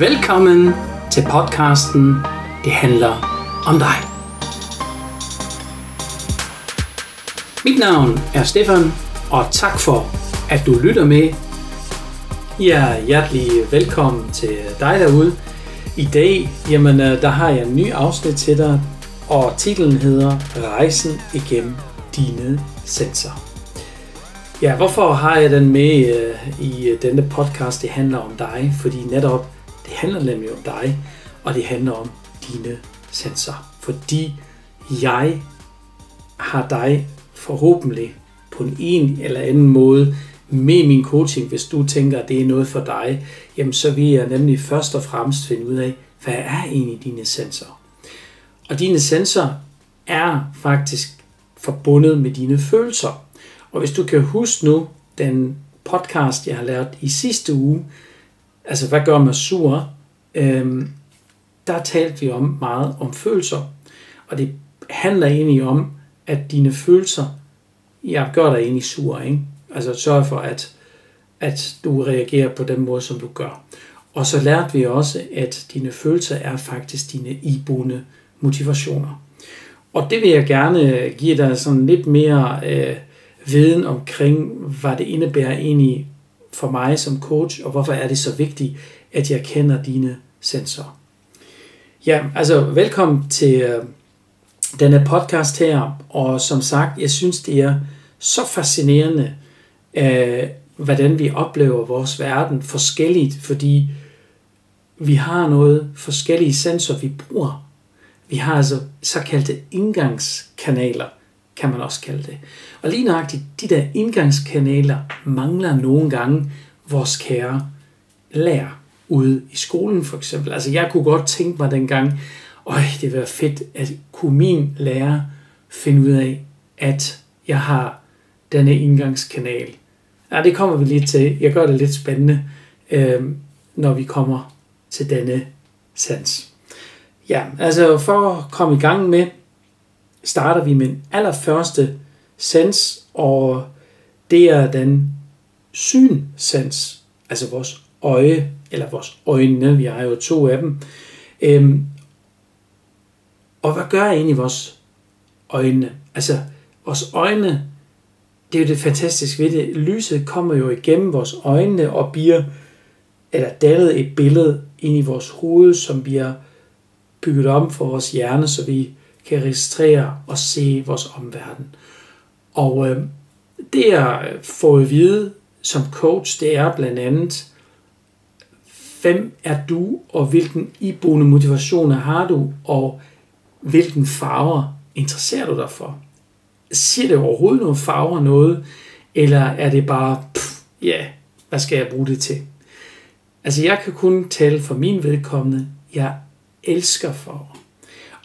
Velkommen til podcasten Det handler om dig. Mit navn er Stefan, og tak for, at du lytter med. Ja, hjertelig velkommen til dig derude. I dag, jamen, øh, der har jeg en ny afsnit til dig, og titlen hedder Rejsen igennem dine sensorer. Ja, hvorfor har jeg den med øh, i denne podcast? Det handler om dig, fordi netop det handler nemlig om dig, og det handler om dine sanser. Fordi jeg har dig forhåbentlig på en en eller anden måde med min coaching, hvis du tænker, at det er noget for dig, jamen så vil jeg nemlig først og fremmest finde ud af, hvad er egentlig dine sensorer? Og dine sensorer er faktisk forbundet med dine følelser. Og hvis du kan huske nu, den podcast, jeg har lavet i sidste uge, altså hvad gør mig sur, øhm, der talte vi om meget om følelser. Og det handler egentlig om, at dine følelser, jeg gør dig egentlig sur, ikke? Altså sørg for, at, at du reagerer på den måde, som du gør. Og så lærte vi også, at dine følelser er faktisk dine iboende motivationer. Og det vil jeg gerne give dig sådan lidt mere øh, viden omkring, hvad det indebærer egentlig for mig som coach, og hvorfor er det så vigtigt, at jeg kender dine sensorer. Ja, altså velkommen til øh, denne podcast her, og som sagt, jeg synes, det er så fascinerende, øh, hvordan vi oplever vores verden forskelligt, fordi vi har noget forskellige sensorer, vi bruger. Vi har altså såkaldte indgangskanaler, kan man også kalde det. Og lige nøjagtigt, de der indgangskanaler mangler nogle gange vores kære lærer ude i skolen for eksempel. Altså jeg kunne godt tænke mig dengang, øj, det ville være fedt, at kunne min lærer finde ud af, at jeg har denne indgangskanal. Ja, det kommer vi lige til. Jeg gør det lidt spændende, øh, når vi kommer til denne sans. Ja, altså for at komme i gang med, starter vi med den allerførste sans, og det er den synsans, altså vores øje, eller vores øjne, vi har jo to af dem. Øhm, og hvad gør egentlig vores øjne? Altså, vores øjne, det er jo det fantastiske ved det. Lyset kommer jo igennem vores øjne og bliver, eller dannet et billede ind i vores hoved, som bliver bygget om for vores hjerne, så vi kan registrere og se vores omverden. Og øh, det jeg øh, får at vide som coach, det er blandt andet, hvem er du, og hvilken iboende motivationer har du, og hvilken farver interesserer du dig for? Siger det overhovedet nogle farver noget, eller er det bare, pff, ja, yeah, hvad skal jeg bruge det til? Altså jeg kan kun tale for min vedkommende, jeg elsker farver.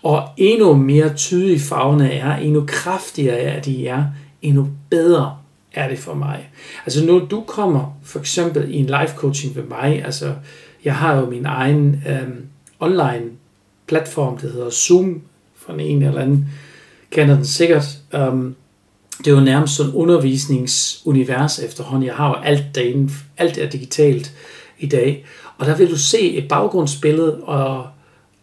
Og endnu mere tydelige farverne er, endnu kraftigere er de er, endnu bedre er det for mig. Altså når du kommer for eksempel i en life coaching ved mig, altså jeg har jo min egen øh, online platform, der hedder Zoom, for en eller anden kender den sikkert. Um, det er jo nærmest sådan undervisningsunivers efterhånden. Jeg har jo alt derinde, alt er digitalt i dag. Og der vil du se et baggrundsbillede, og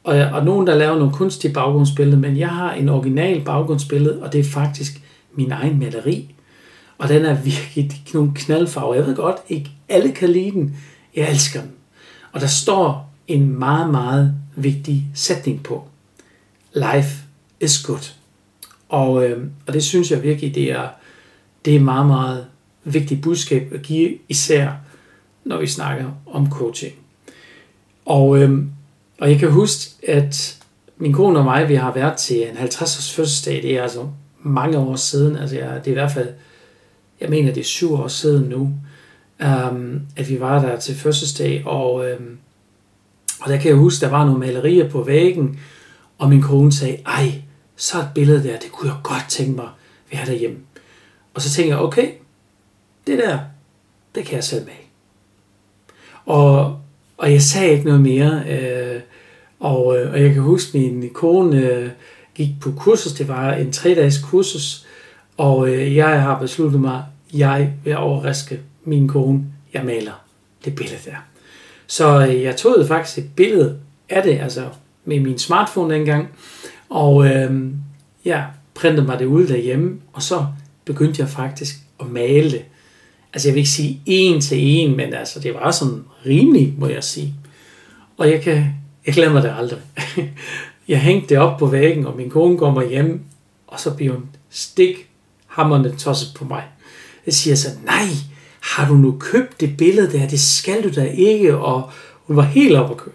og, og nogen, der laver nogle kunstige baggrundsbilleder, men jeg har en original baggrundsbillede, og det er faktisk min egen maleri. Og den er virkelig nogle knaldfarver. Jeg ved godt, ikke alle kan lide den. Jeg elsker den. Og der står en meget, meget vigtig sætning på. Life is good. Og, øh, og det synes jeg virkelig, det er, det er meget, meget vigtigt budskab at give, især når vi snakker om coaching. Og øh, og jeg kan huske, at min kone og mig, vi har været til en 50-års fødselsdag, det er altså mange år siden, altså jeg, det er i hvert fald, jeg mener det er syv år siden nu, um, at vi var der til fødselsdag, og, um, og der kan jeg huske, der var nogle malerier på væggen, og min kone sagde, ej, så et billede der, det kunne jeg godt tænke mig, vi har derhjemme. Og så tænker jeg, okay, det der, det kan jeg selv med. Og, og jeg sagde ikke noget mere, øh, og, øh, og jeg kan huske, at min kone øh, gik på kursus. Det var en tre-dages kursus. Og øh, jeg har besluttet mig, jeg vil overraske min kone. Jeg maler det billede der. Så øh, jeg tog faktisk et billede af det, altså med min smartphone dengang, og øh, jeg printede mig det ud derhjemme, og så begyndte jeg faktisk at male det. Altså jeg vil ikke sige en til en, men altså det var sådan rimelig, må jeg sige. Og jeg kan, jeg glemmer det aldrig. jeg hængte det op på væggen, og min kone kommer hjem, og så bliver hun stik hammerne tosset på mig. Jeg siger så, nej, har du nu købt det billede der? Det skal du da ikke. Og hun var helt op at køre.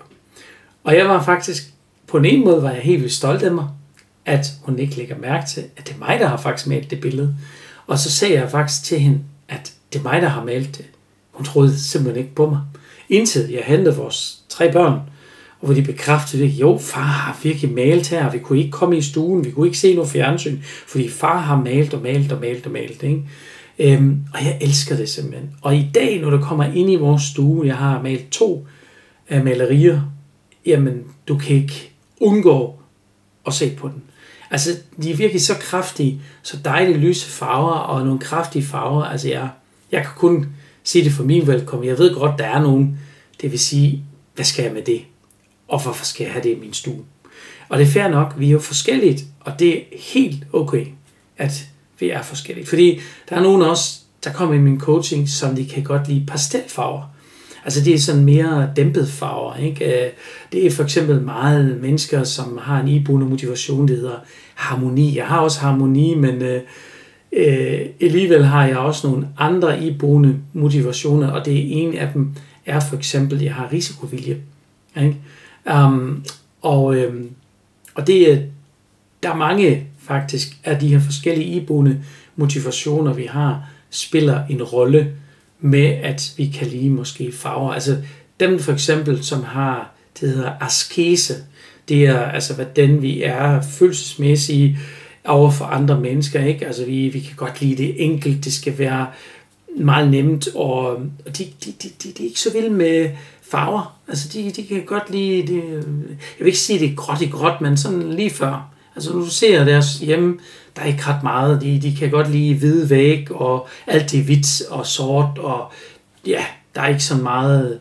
Og jeg var faktisk, på en ene måde var jeg helt vildt stolt af mig, at hun ikke lægger mærke til, at det er mig, der har faktisk malet det billede. Og så sagde jeg faktisk til hende, at det er mig, der har malet det. Hun troede simpelthen ikke på mig. Indtil jeg hentede vores tre børn, og hvor de bekræftede, at jo, far har virkelig malet her, vi kunne ikke komme i stuen, vi kunne ikke se noget fjernsyn, fordi far har malet og malet og malet og malet. Ikke? Øhm, og jeg elsker det simpelthen. Og i dag, når du kommer ind i vores stue, jeg har malet to af malerier, jamen, du kan ikke undgå at se på den. Altså, de er virkelig så kraftige, så dejlige lyse farver og nogle kraftige farver. Altså, jeg, jeg kan kun sige det for min velkommen. Jeg ved godt, der er nogen, det vil sige, hvad skal jeg med det? Og hvorfor skal jeg have det i min stue? Og det er fair nok, vi er jo forskelligt, og det er helt okay, at vi er forskellige. Fordi der er nogen også, der kommer i min coaching, som de kan godt lide pastelfarver. Altså det er sådan mere dæmpet farver. Ikke? Øh, det er for eksempel meget mennesker, som har en iboende motivation, det hedder harmoni. Jeg har også harmoni, men øh, øh, alligevel har jeg også nogle andre iboende motivationer, og det er en af dem er for eksempel, jeg har risikovilje. Ikke? Um, og, øh, og det er, der er mange faktisk af de her forskellige iboende motivationer, vi har, spiller en rolle med, at vi kan lide måske farver. Altså dem for eksempel, som har, det hedder askese, det er altså, hvordan vi er følelsesmæssige over for andre mennesker. Ikke? Altså, vi, vi kan godt lide det enkelt, det skal være meget nemt, og, og de, de, de, de, de er ikke så vilde med farver. Altså, de, de kan godt lide, det, jeg vil ikke sige, det er gråt i gråt, men sådan lige før. Altså, du ser deres hjemme, der er ikke ret meget. De, de kan godt lide hvide væg, og alt det er hvidt og sort, og ja, der er ikke så meget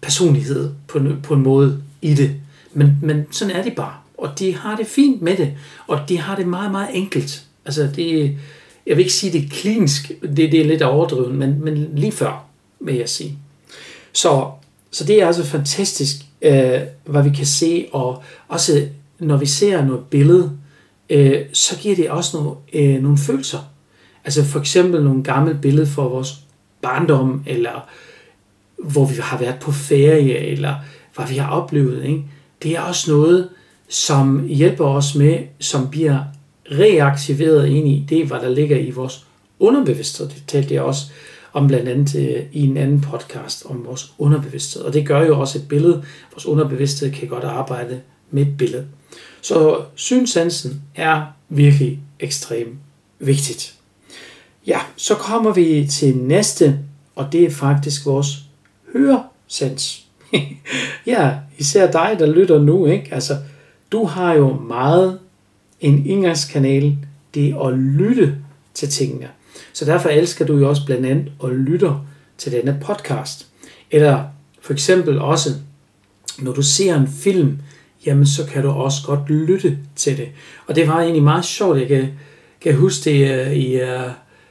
personlighed på, på en måde i det. Men, men sådan er de bare. Og de har det fint med det. Og de har det meget, meget enkelt. Altså, det, jeg vil ikke sige, det er klinisk. Det, det er lidt overdrevet, men, men lige før, vil jeg sige. Så, så det er altså fantastisk, øh, hvad vi kan se. Og også når vi ser noget billede, øh, så giver det også nogle, øh, nogle følelser. Altså for eksempel nogle gamle billeder fra vores barndom, eller hvor vi har været på ferie, eller hvad vi har oplevet. Ikke? Det er også noget, som hjælper os med, som bliver reaktiveret ind i det, hvad der ligger i vores underbevidsthed. Det talte jeg også om blandt andet øh, i en anden podcast om vores underbevidsthed. Og det gør jo også et billede. Vores underbevidsthed kan godt arbejde med et billede. Så synsansen er virkelig ekstremt vigtigt. Ja, så kommer vi til næste, og det er faktisk vores høresans. ja, især dig, der lytter nu, ikke? Altså, du har jo meget en indgangskanal, det er at lytte til tingene. Så derfor elsker du jo også blandt andet at lytte til denne podcast. Eller for eksempel også, når du ser en film, jamen så kan du også godt lytte til det. Og det var egentlig meget sjovt, jeg kan, kan huske det uh, i uh,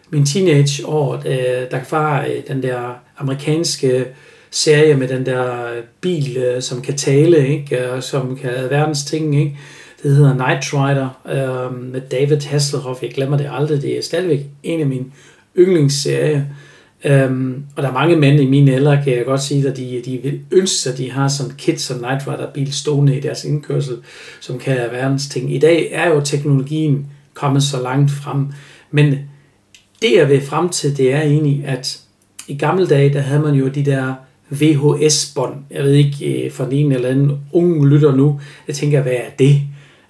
min teenageår, øh, uh, der var uh, den der amerikanske serie med den der øh, bil, øh, som kan tale, ikke? og som kan verdens ting, ikke? Det hedder Night Rider øh, med David Hasselhoff. Jeg glemmer det aldrig. Det er stadigvæk en af mine yndlingsserier. Um, øhm, og der er mange mænd i min alder, kan jeg godt sige, at de, de vil ønske sig, at de har sådan kit som Night Rider bil stående i deres indkørsel, som kan være verdens ting. I dag er jo teknologien kommet så langt frem, men det jeg vil frem til, det er egentlig, at i gamle dage, der havde man jo de der VHS-bånd. Jeg ved ikke, øh, for en ene eller anden unge lytter nu, jeg tænker, hvad er det?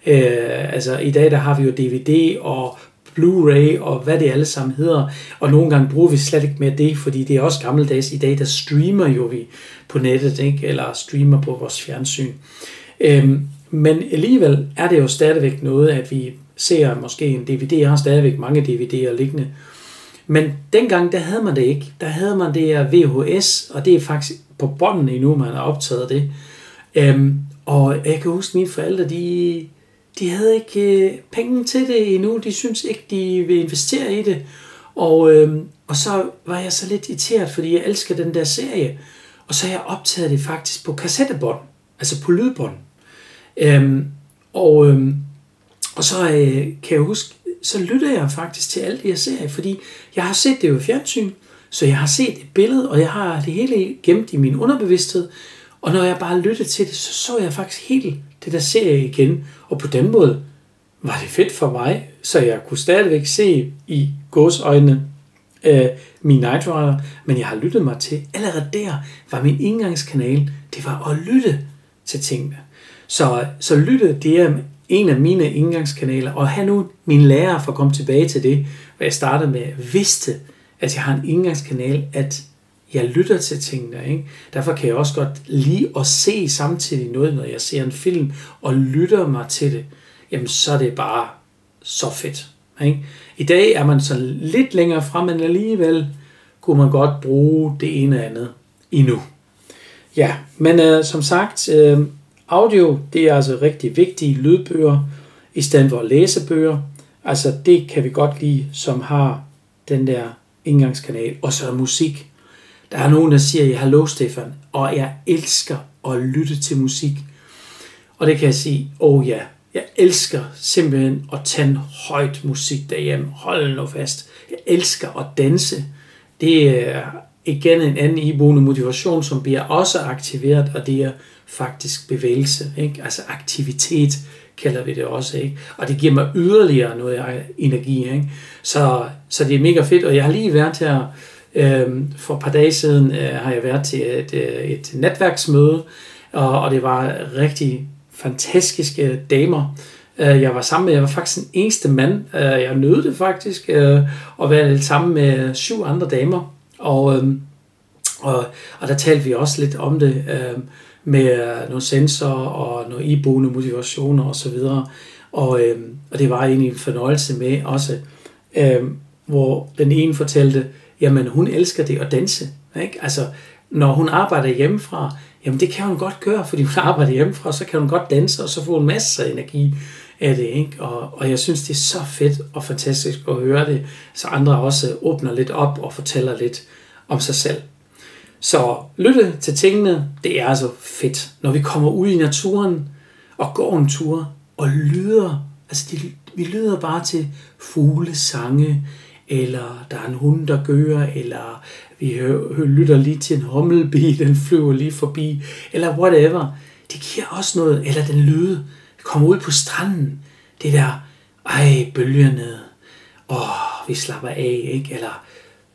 Øh, altså i dag, der har vi jo DVD og Blu-ray og hvad det alle sammen hedder. Og nogle gange bruger vi slet ikke mere det, fordi det er også gammeldags. I dag, der streamer jo vi på nettet, ikke? eller streamer på vores fjernsyn. Øhm, men alligevel er det jo stadigvæk noget, at vi ser måske en DVD. Jeg har stadigvæk mange DVD'er liggende. Men dengang, der havde man det ikke. Der havde man det her VHS, og det er faktisk på bånden endnu, man har optaget det. Øhm, og jeg kan huske, at mine forældre, de, de havde ikke øh, penge til det endnu. De synes ikke, de vil investere i det. Og, øhm, og så var jeg så lidt irriteret, fordi jeg elsker den der serie. Og så har jeg optaget det faktisk på kassettebånd, altså på lydbånd. Øhm, og, øhm, og så øh, kan jeg huske, så lytter jeg faktisk til alt det, jeg ser, fordi jeg har set det jo i fjernsyn, så jeg har set et billede, og jeg har det hele gemt i min underbevidsthed, og når jeg bare lyttede til det, så så jeg faktisk helt det der serie igen, og på den måde var det fedt for mig, så jeg kunne stadigvæk se i gåsøjne øh, min Night Rider, men jeg har lyttet mig til, allerede der var min indgangskanal, det var at lytte til tingene. Så, så lytte, det er en af mine indgangskanaler, og have nu min lærer for at komme tilbage til det, hvor jeg startede med, vidste, at jeg har en indgangskanal, at jeg lytter til tingene. Ikke? Derfor kan jeg også godt lide at se samtidig noget, når jeg ser en film, og lytter mig til det. Jamen, så er det bare så fedt. Ikke? I dag er man så lidt længere frem, men alligevel kunne man godt bruge det ene og andet endnu. Ja, men øh, som sagt, øh, audio det er altså rigtig vigtige lydbøger, i stedet for læsebøger. Altså det kan vi godt lide, som har den der indgangskanal. Og så er musik. Der er nogen, der siger, hallo Stefan, og jeg elsker at lytte til musik. Og det kan jeg sige, åh oh ja, jeg elsker simpelthen at tænde højt musik derhjemme. Hold nu fast. Jeg elsker at danse. Det er igen en anden iboende motivation, som bliver også aktiveret, og det er faktisk bevægelse. Ikke? Altså aktivitet kalder vi det også. Ikke? Og det giver mig yderligere noget energi. Ikke? Så, så det er mega fedt, og jeg har lige været her øh, for et par dage siden, øh, har jeg været til et, øh, et netværksmøde, og, og det var rigtig fantastiske damer. Øh, jeg var sammen med, jeg var faktisk den eneste mand. Øh, jeg nød det faktisk, øh, at være sammen med syv andre damer. Og, øhm, og, og der talte vi også lidt om det øhm, med øh, nogle sensorer og nogle iboende motivationer osv. Og, og, øhm, og det var egentlig en fornøjelse med også, øhm, hvor den ene fortalte, jamen hun elsker det at danse. Ikke? Altså, når hun arbejder hjemmefra, Jamen det kan hun godt gøre, fordi hun arbejder hjemmefra, så kan hun godt danse, og så får hun masser af energi af det. Ikke? Og, og jeg synes, det er så fedt og fantastisk at høre det, så andre også åbner lidt op og fortæller lidt om sig selv. Så lytte til tingene, det er altså fedt. Når vi kommer ud i naturen og går en tur og lyder, altså de, vi lyder bare til fugle eller der er en hund, der gør, eller vi hø- lytter lige til en hummelbi, den flyver lige forbi, eller whatever. Det giver også noget, eller den lyde, vi kommer ud på stranden, det der, ej, bølgerne, åh, vi slapper af, ikke? Eller,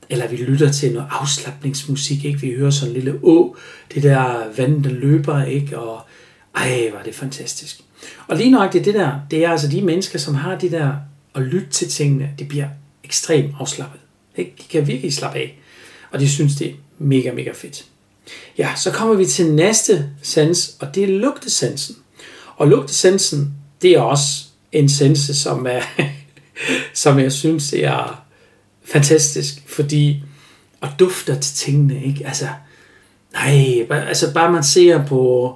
eller vi lytter til noget afslappningsmusik, ikke? Vi hører sådan en lille å, det der vand, der løber, ikke? Og ej, var det fantastisk. Og lige nøjagtigt det der, det er altså de mennesker, som har de der at lytte til tingene, det bliver ekstremt afslappet. Ikke? De kan virkelig slappe af. Og de synes, det er mega, mega fedt. Ja, så kommer vi til næste sans, og det er lugtesansen. Og lugtesansen, det er også en sense, som, er, som jeg synes er fantastisk, fordi at dufter til tingene, ikke? Altså, nej, altså bare man ser på,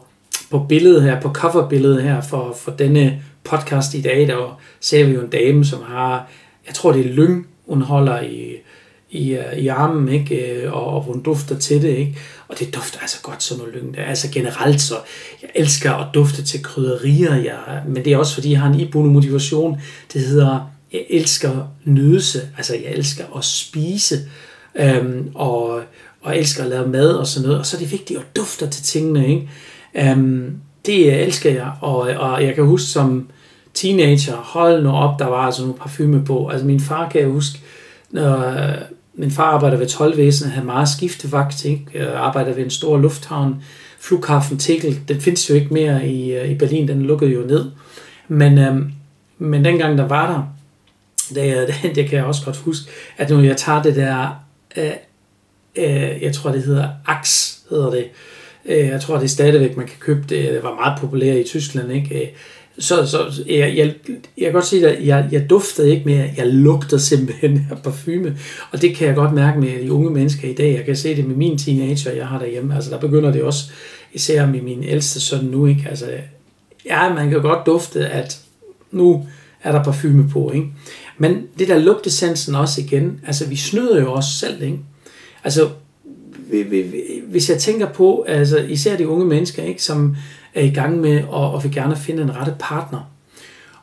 på billedet her, på coverbilledet her for, for denne podcast i dag, der ser vi jo en dame, som har, jeg tror det er lyng, hun holder i, i, øh, i armen, ikke? Øh, og, og hun dufter til det, ikke? Og det dufter altså godt som noget lyng. Altså generelt så, jeg elsker at dufte til krydderier, jeg, men det er også fordi, jeg har en iboende motivation. Det hedder, jeg elsker nydelse, altså jeg elsker at spise, øhm, og, og elsker at lave mad og sådan noget. Og så er det vigtigt at dufte til tingene, ikke? Øhm, det elsker jeg, og, og jeg kan huske som teenager, hold nu op, der var altså nogle parfume på. Altså min far kan jeg huske, når øh, min far arbejder ved tolvvæsenet, havde meget skiftevagt, ikke? Øh, jeg arbejder ved en stor lufthavn, flughafen Tegel, den findes jo ikke mere i, øh, i Berlin, den lukkede jo ned. Men, øhm, men dengang der var der, det, det, det kan jeg også godt huske, at når jeg tager det der, øh, øh, jeg tror det hedder Axe, hedder det, øh, jeg tror det er stadigvæk, man kan købe det, det var meget populært i Tyskland, ikke? Øh, så, så jeg, jeg, jeg kan godt sige, at jeg, jeg duftede ikke mere, jeg lugtede simpelthen af parfume. Og det kan jeg godt mærke med de unge mennesker i dag. Jeg kan se det med min teenager, jeg har derhjemme. Altså der begynder det også, især med min ældste søn nu, ikke? Altså, ja, man kan godt dufte, at nu er der parfume på, ikke? Men det der lugtesansen også igen, altså vi snyder jo os selv, ikke? Altså, hvis jeg tænker på, altså især de unge mennesker, ikke, som er i gang med at, og vil gerne finde en rette partner.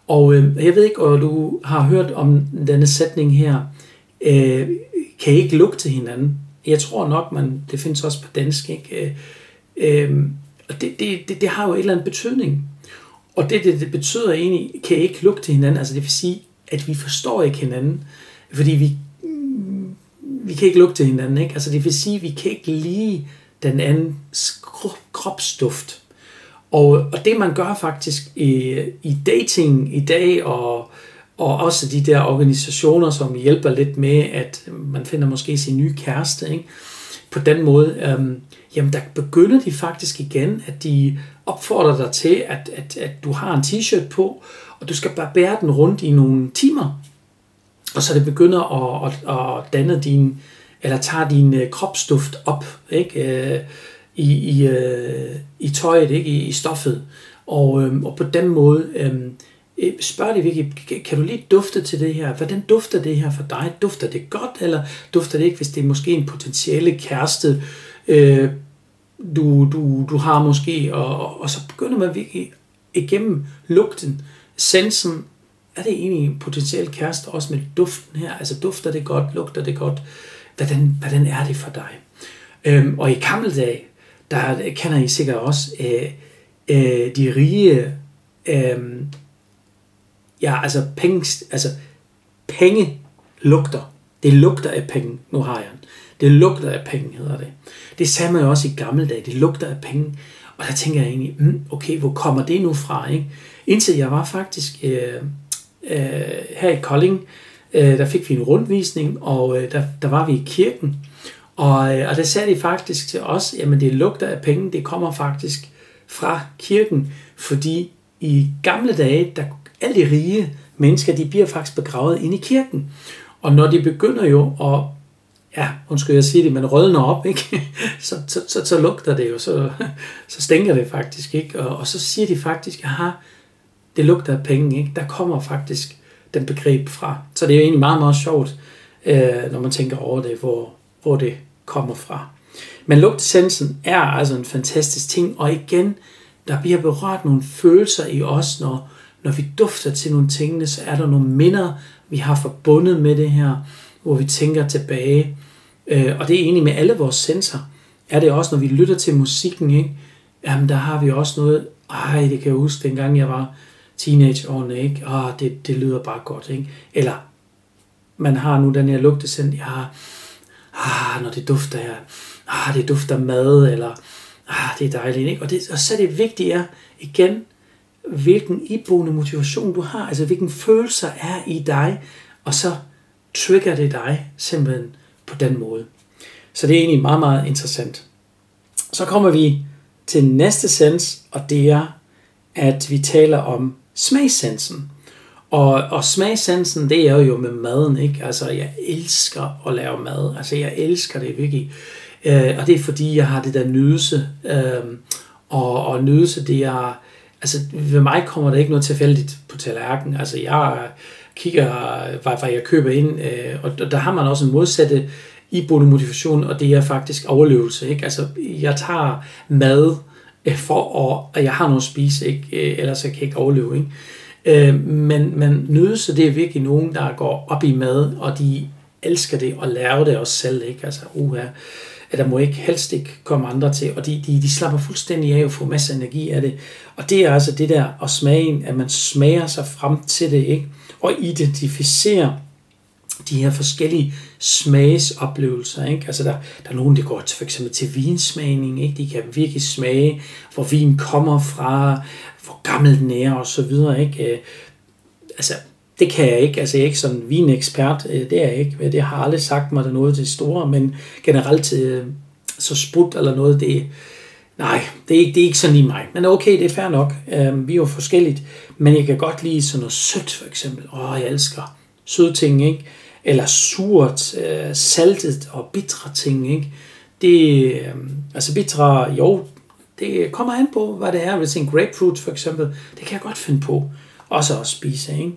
Og øh, jeg ved ikke, om du har hørt om denne sætning her, øh, kan I ikke lugte hinanden? Jeg tror nok, man, det findes også på dansk, ikke? Øh, øh og det, det, det, det har jo et eller andet betydning. Og det, det, det betyder egentlig, kan ikke lugte hinanden? Altså det vil sige, at vi forstår ikke hinanden, fordi vi, vi kan ikke lugte hinanden. Ikke? Altså det vil sige, at vi kan ikke lide den anden kropsduft. Og, og det man gør faktisk i, i dating i dag, og, og også de der organisationer, som hjælper lidt med, at man finder måske sin nye kæreste, ikke? på den måde, øhm, jamen der begynder de faktisk igen, at de opfordrer dig til, at, at, at du har en t-shirt på, og du skal bare bære den rundt i nogle timer, og så det begynder at, at, at danne din, eller tager din øh, kropsduft op, ikke? Øh, I, i, øh, i tøjet, ikke? I, i stoffet. Og, øhm, og på den måde øhm, øh, spørger virkelig, kan du lige dufte til det her? Hvordan dufter det her for dig? Dufter det godt, eller dufter det ikke, hvis det er måske en potentielle kæreste, øh, du, du, du har måske, og, og så begynder man virkelig igennem lugten, sensen, er det egentlig en potentiel kæreste også med duften her? Altså dufter det godt, lugter det godt? Hvordan, hvordan er det for dig? Øhm, og i gamle dage, der kender I sikkert også øh, øh, de rige, øh, ja, altså penge, altså penge lugter. Det lugter af penge. Nu har jeg den. Det lugter af penge, hedder det. Det sagde man jo også i gamle dage. Det lugter af penge. Og der tænker jeg egentlig, mm, okay, hvor kommer det nu fra? Ikke? Indtil jeg var faktisk øh, øh, her i Kolding, øh, der fik vi en rundvisning, og øh, der, der var vi i kirken. Og, øh, og der sagde de faktisk til os, jamen det lugter af penge, det kommer faktisk fra kirken, fordi i gamle dage, der alle de rige mennesker, de bliver faktisk begravet inde i kirken. Og når de begynder jo at, ja, undskyld jeg sige det, men rødner op, ikke? Så, så, så, så lugter det jo, så, så stinker det faktisk, ikke? Og, og så siger de faktisk, aha, det lugter af penge, ikke? Der kommer faktisk den begreb fra. Så det er jo egentlig meget, meget sjovt, øh, når man tænker over det, hvor, hvor det kommer fra. Men lugtesensen er altså en fantastisk ting, og igen, der bliver berørt nogle følelser i os, når, når vi dufter til nogle tingene, så er der nogle minder, vi har forbundet med det her, hvor vi tænker tilbage. Øh, og det er egentlig med alle vores sensorer. Er det også, når vi lytter til musikken, ikke? Jamen, der har vi også noget, ej, det kan jeg huske, dengang jeg var teenageårene, ikke? Ah, det, det lyder bare godt, ikke? Eller, man har nu den her lugtesend, jeg har, ah, når det dufter her, ah, det dufter mad, eller ah, det er dejligt, ikke? Og, det, og så er det vigtigt er, igen, hvilken iboende motivation du har, altså hvilken følelser er i dig, og så trigger det dig simpelthen på den måde. Så det er egentlig meget, meget interessant. Så kommer vi til næste sens, og det er, at vi taler om smagssensen. Og, og smagssensen, det er jo med maden, ikke? Altså, jeg elsker at lave mad. Altså, jeg elsker det virkelig. Øh, og det er fordi, jeg har det der nydelse. Øh, og, og nydelse, det er... Altså, ved mig kommer der ikke noget tilfældigt på tallerkenen. Altså, jeg kigger, hvad, hvad jeg køber ind, øh, og der har man også en modsatte iboende motivation, og det er faktisk overlevelse. Ikke? Altså, jeg tager mad øh, for at, at jeg har noget at spise, ikke? Øh, ellers jeg kan jeg ikke overleve. Ikke? Øh, men, men nydelse, det er virkelig nogen, der går op i mad, og de elsker det og lærer det også selv. Ikke? Altså, uha, at der må ikke helst ikke komme andre til, og de, de, de slapper fuldstændig af og får masser af energi af det. Og det er altså det der og smagen, at man smager sig frem til det, ikke? Og identificere de her forskellige smagsoplevelser. Ikke? Altså der, der er nogen, der går til, for eksempel til vinsmagning. Ikke? De kan virkelig smage, hvor vin kommer fra, hvor gammel den er og så videre. Ikke? Øh, altså, det kan jeg ikke. Altså, jeg er ikke sådan vinekspert. Øh, det er jeg ikke. Øh, det har aldrig sagt mig, der noget til store, men generelt så sprut eller noget, det, nej, det er, ikke, det er ikke sådan lige mig. Men okay, det er fair nok. Um, vi er jo forskelligt. Men jeg kan godt lide sådan noget sødt, for eksempel. Åh, oh, jeg elsker søde ting, ikke? Eller surt, øh, saltet og bitre ting, ikke? Det, øh, altså bitre, jo, det kommer an på, hvad det er. Hvis en grapefruit for eksempel, det kan jeg godt finde på også at spise. Ikke?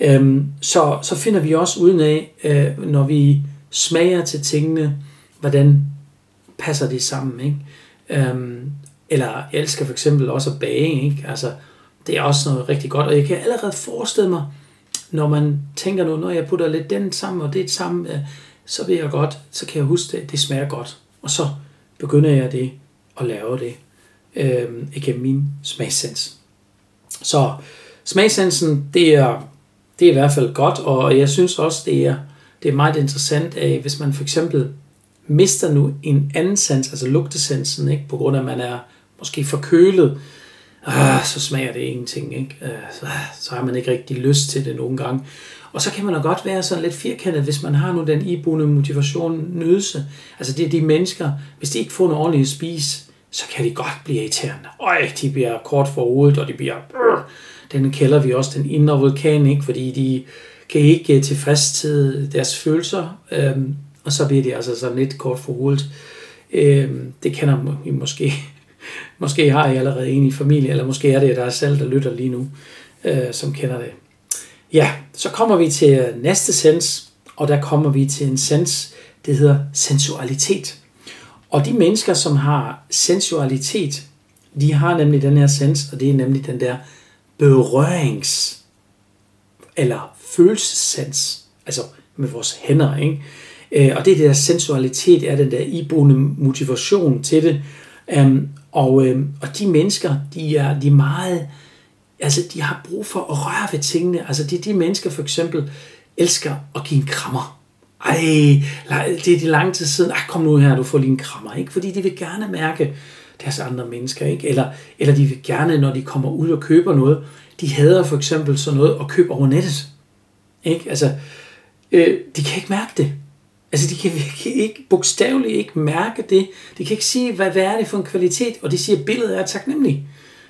Øhm, så, så finder vi også uden af, øh, når vi smager til tingene, hvordan passer det sammen. Ikke? Øhm, eller jeg elsker for eksempel også at bage. Ikke? Altså, det er også noget rigtig godt, og jeg kan allerede forestille mig, når man tænker nu, når jeg putter lidt den sammen, og det sammen, øh, så vil jeg godt, så kan jeg huske det, det smager godt. Og så begynder jeg det at lave det øh, igennem min smagssens. Så smagssensen, det er, det er i hvert fald godt, og jeg synes også, det er, det er meget interessant, at hvis man for eksempel mister nu en anden sans, altså lugtesansen, ikke, på grund af, at man er måske forkølet, ah, så smager det ingenting. Ikke? Øh, så, så har man ikke rigtig lyst til det nogle gange. Og så kan man da godt være sådan lidt firkantet, hvis man har nu den iboende motivation, nydelse. Altså det er de mennesker, hvis de ikke får noget ordentligt at spise, så kan de godt blive irriterende. Øj, de bliver kort for hovedet, og de bliver... Brrr. den kalder vi også den indre vulkan, ikke? fordi de kan ikke øh, tilfredsstille deres følelser, øhm, og så bliver de altså sådan lidt kort for hovedet. Øh, det kender I måske. måske har I allerede en i familie, eller måske er det der selv, der lytter lige nu, øh, som kender det. Ja, så kommer vi til næste sens, og der kommer vi til en sens, det hedder sensualitet. Og de mennesker, som har sensualitet, de har nemlig den her sens, og det er nemlig den der berørings- eller følelsessens, altså med vores hænder, ikke? Øh, og det er det der sensualitet er den der iboende motivation til det. Øhm, og, øhm, og de mennesker, de er, de er meget, altså de har brug for at røre ved tingene. Altså de, de mennesker for eksempel elsker at give en krammer. Ej, det er de lang tid siden. Ej, kom nu her, du får lige en krammer. Ikke? Fordi de vil gerne mærke deres andre mennesker. Ikke? Eller, eller de vil gerne, når de kommer ud og køber noget, de hader for eksempel sådan noget at købe over nettet. Ikke? Altså, øh, de kan ikke mærke det. Altså, de kan virkelig ikke, bogstaveligt ikke mærke det. De kan ikke sige, hvad, hvad er det for en kvalitet, og de siger, at billedet er taknemmeligt.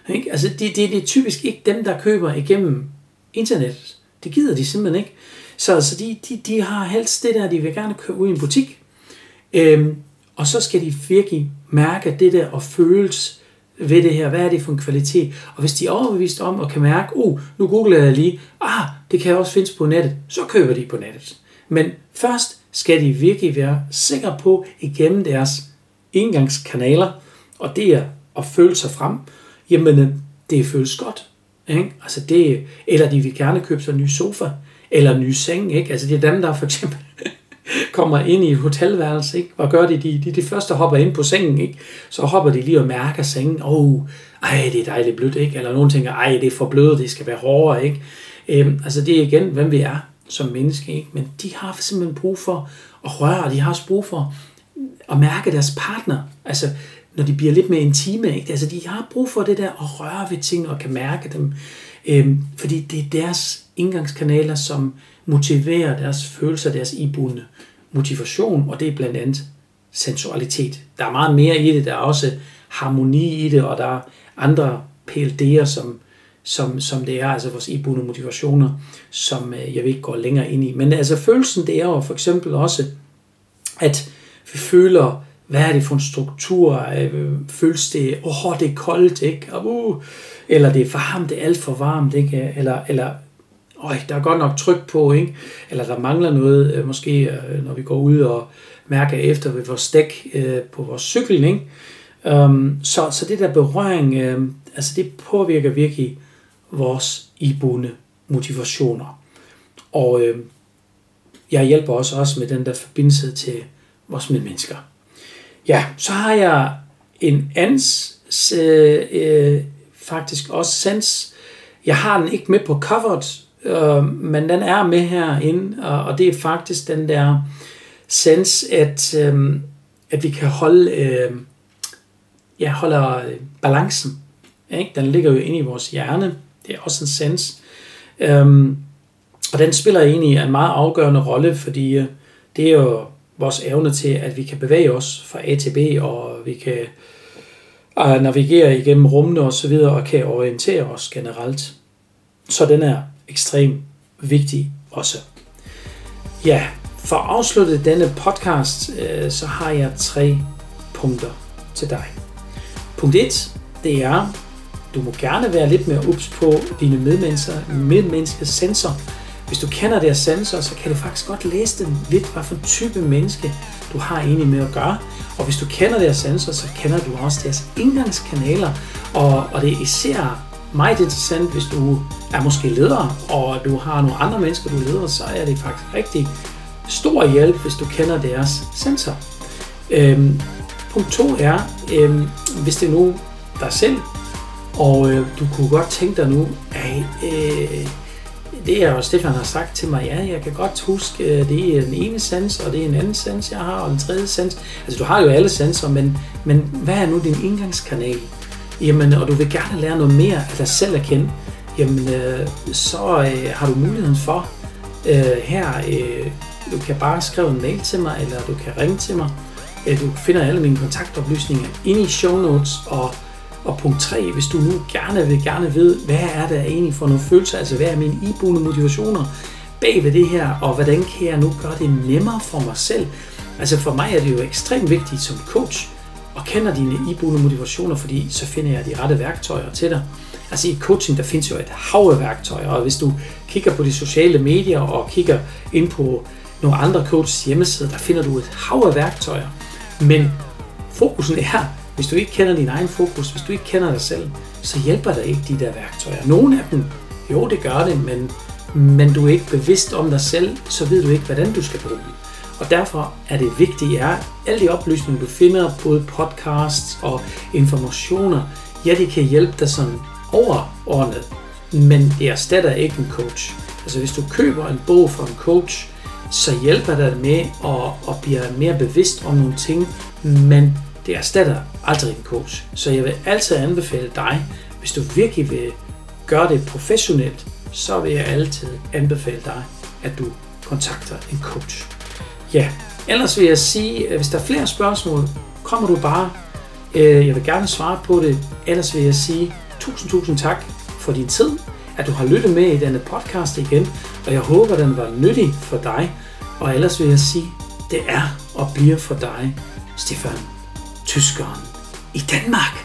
Ikke? Altså, det, det, det er typisk ikke dem, der køber igennem internettet. Det gider de simpelthen ikke. Så altså, de, de, de har helst det der, de vil gerne købe ud i en butik. Øhm, og så skal de virkelig mærke det der og føles ved det her. Hvad er det for en kvalitet? Og hvis de er overbevist om og kan mærke, oh, nu googler jeg lige, ah, det kan også findes på nettet, så køber de på nettet. Men først skal de virkelig være sikre på igennem deres indgangskanaler, og det er at føle sig frem, jamen øh, det føles godt. Ikke? Altså det, eller de vil gerne købe sig en ny sofa, eller en ny seng. Ikke? Altså det er dem, der for eksempel kommer ind i et hotelværelse, ikke? Hvad gør de? De, de, de første hopper ind på sengen, ikke? Så hopper de lige og mærker sengen. Åh, oh, ej, det er dejligt blødt, ikke? Eller nogen tænker, ej, det er for blødt, det skal være hårdere, ikke? Øhm, altså det er igen, hvem vi er som menneske, ikke? Men de har simpelthen brug for at røre, de har også brug for at mærke deres partner. Altså, når de bliver lidt mere intime, ikke? Altså, de har brug for det der at røre ved ting og kan mærke dem. Øhm, fordi det er deres indgangskanaler, som motiverer deres følelser, deres ibundne motivation, og det er blandt andet sensualitet. Der er meget mere i det, der er også harmoni i det, og der er andre PLD'er, som, som, som det er, altså vores iboende motivationer, som øh, jeg vil ikke gå længere ind i. Men altså følelsen, det er jo for eksempel også, at vi føler, hvad er det for en struktur? Øh, føles det, åh, oh, det er koldt, ikke? Uh, eller det er varmt, det er alt for varmt, ikke? Eller, eller øj, der er godt nok tryk på, ikke? eller der mangler noget, øh, måske øh, når vi går ud og mærker efter ved vores dæk øh, på vores cykel. Ikke? Um, så, så det der berøring, øh, altså det påvirker virkelig vores iboende motivationer. Og øh, jeg hjælper også, også med den der forbindelse til vores medmennesker. Ja, så har jeg en ans, øh, øh, faktisk også sans. Jeg har den ikke med på coveret, øh, men den er med herinde, og, og det er faktisk den der sens, at, øh, at vi kan holde, øh, ja, holder balancen. Ikke? Den ligger jo inde i vores hjerne. Det er også en sens. Øhm, og den spiller egentlig en meget afgørende rolle, fordi øh, det er jo vores evne til, at vi kan bevæge os fra A til B, og vi kan øh, navigere igennem rummene og så videre, og kan orientere os generelt. Så den er ekstremt vigtig også. Ja, for at afslutte denne podcast, øh, så har jeg tre punkter til dig. Punkt 1, det er, du må gerne være lidt mere ups på dine medmennesker, medmenneskers sensor. Hvis du kender deres sensor, så kan du faktisk godt læse dem lidt, hvad for type menneske du har egentlig med at gøre. Og hvis du kender deres sensor, så kender du også deres indgangskanaler. Og, og det er især meget interessant, hvis du er måske leder, og du har nogle andre mennesker, du leder, så er det faktisk rigtig stor hjælp, hvis du kender deres sensor. Øhm, punkt 2 er, øhm, hvis det er nu dig selv, og øh, du kunne godt tænke dig nu, at øh, det er jo Stefan har sagt til mig, ja, jeg kan godt huske, øh, det er den ene sans, og det er en anden sans, jeg har, og en tredje sans. Altså, du har jo alle sanser, men, men hvad er nu din indgangskanal? Jamen, og du vil gerne lære noget mere af dig selv at kende, jamen, øh, så øh, har du muligheden for øh, her, øh, du kan bare skrive en mail til mig, eller du kan ringe til mig. Øh, du finder alle mine kontaktoplysninger inde i show notes, og og punkt 3, hvis du nu gerne vil gerne vide, hvad er det egentlig for nogle følelser, altså hvad er mine iboende motivationer bag ved det her, og hvordan kan jeg nu gøre det nemmere for mig selv? Altså for mig er det jo ekstremt vigtigt som coach, at kende dine iboende motivationer, fordi så finder jeg de rette værktøjer til dig. Altså i coaching, der findes jo et hav af værktøjer, og hvis du kigger på de sociale medier og kigger ind på nogle andre coaches hjemmesider, der finder du et hav af værktøjer. Men fokusen er, hvis du ikke kender din egen fokus, hvis du ikke kender dig selv, så hjælper der ikke de der værktøjer. Nogle af dem, jo det gør det, men, men du er ikke bevidst om dig selv, så ved du ikke, hvordan du skal bruge dem. Og derfor er det vigtigt, at alle de oplysninger, du finder, både podcasts og informationer, ja, det kan hjælpe dig sådan overordnet, men det erstatter ikke en coach. Altså hvis du køber en bog fra en coach, så hjælper det med at, at blive mere bevidst om nogle ting, men det erstatter aldrig en coach. Så jeg vil altid anbefale dig, hvis du virkelig vil gøre det professionelt, så vil jeg altid anbefale dig, at du kontakter en coach. Ja, ellers vil jeg sige, at hvis der er flere spørgsmål, kommer du bare. Øh, jeg vil gerne svare på det. Ellers vil jeg sige tusind, tusind tak for din tid, at du har lyttet med i denne podcast igen, og jeg håber, den var nyttig for dig. Og ellers vil jeg sige, det er og bliver for dig, Stefan tyskeren i Danmark.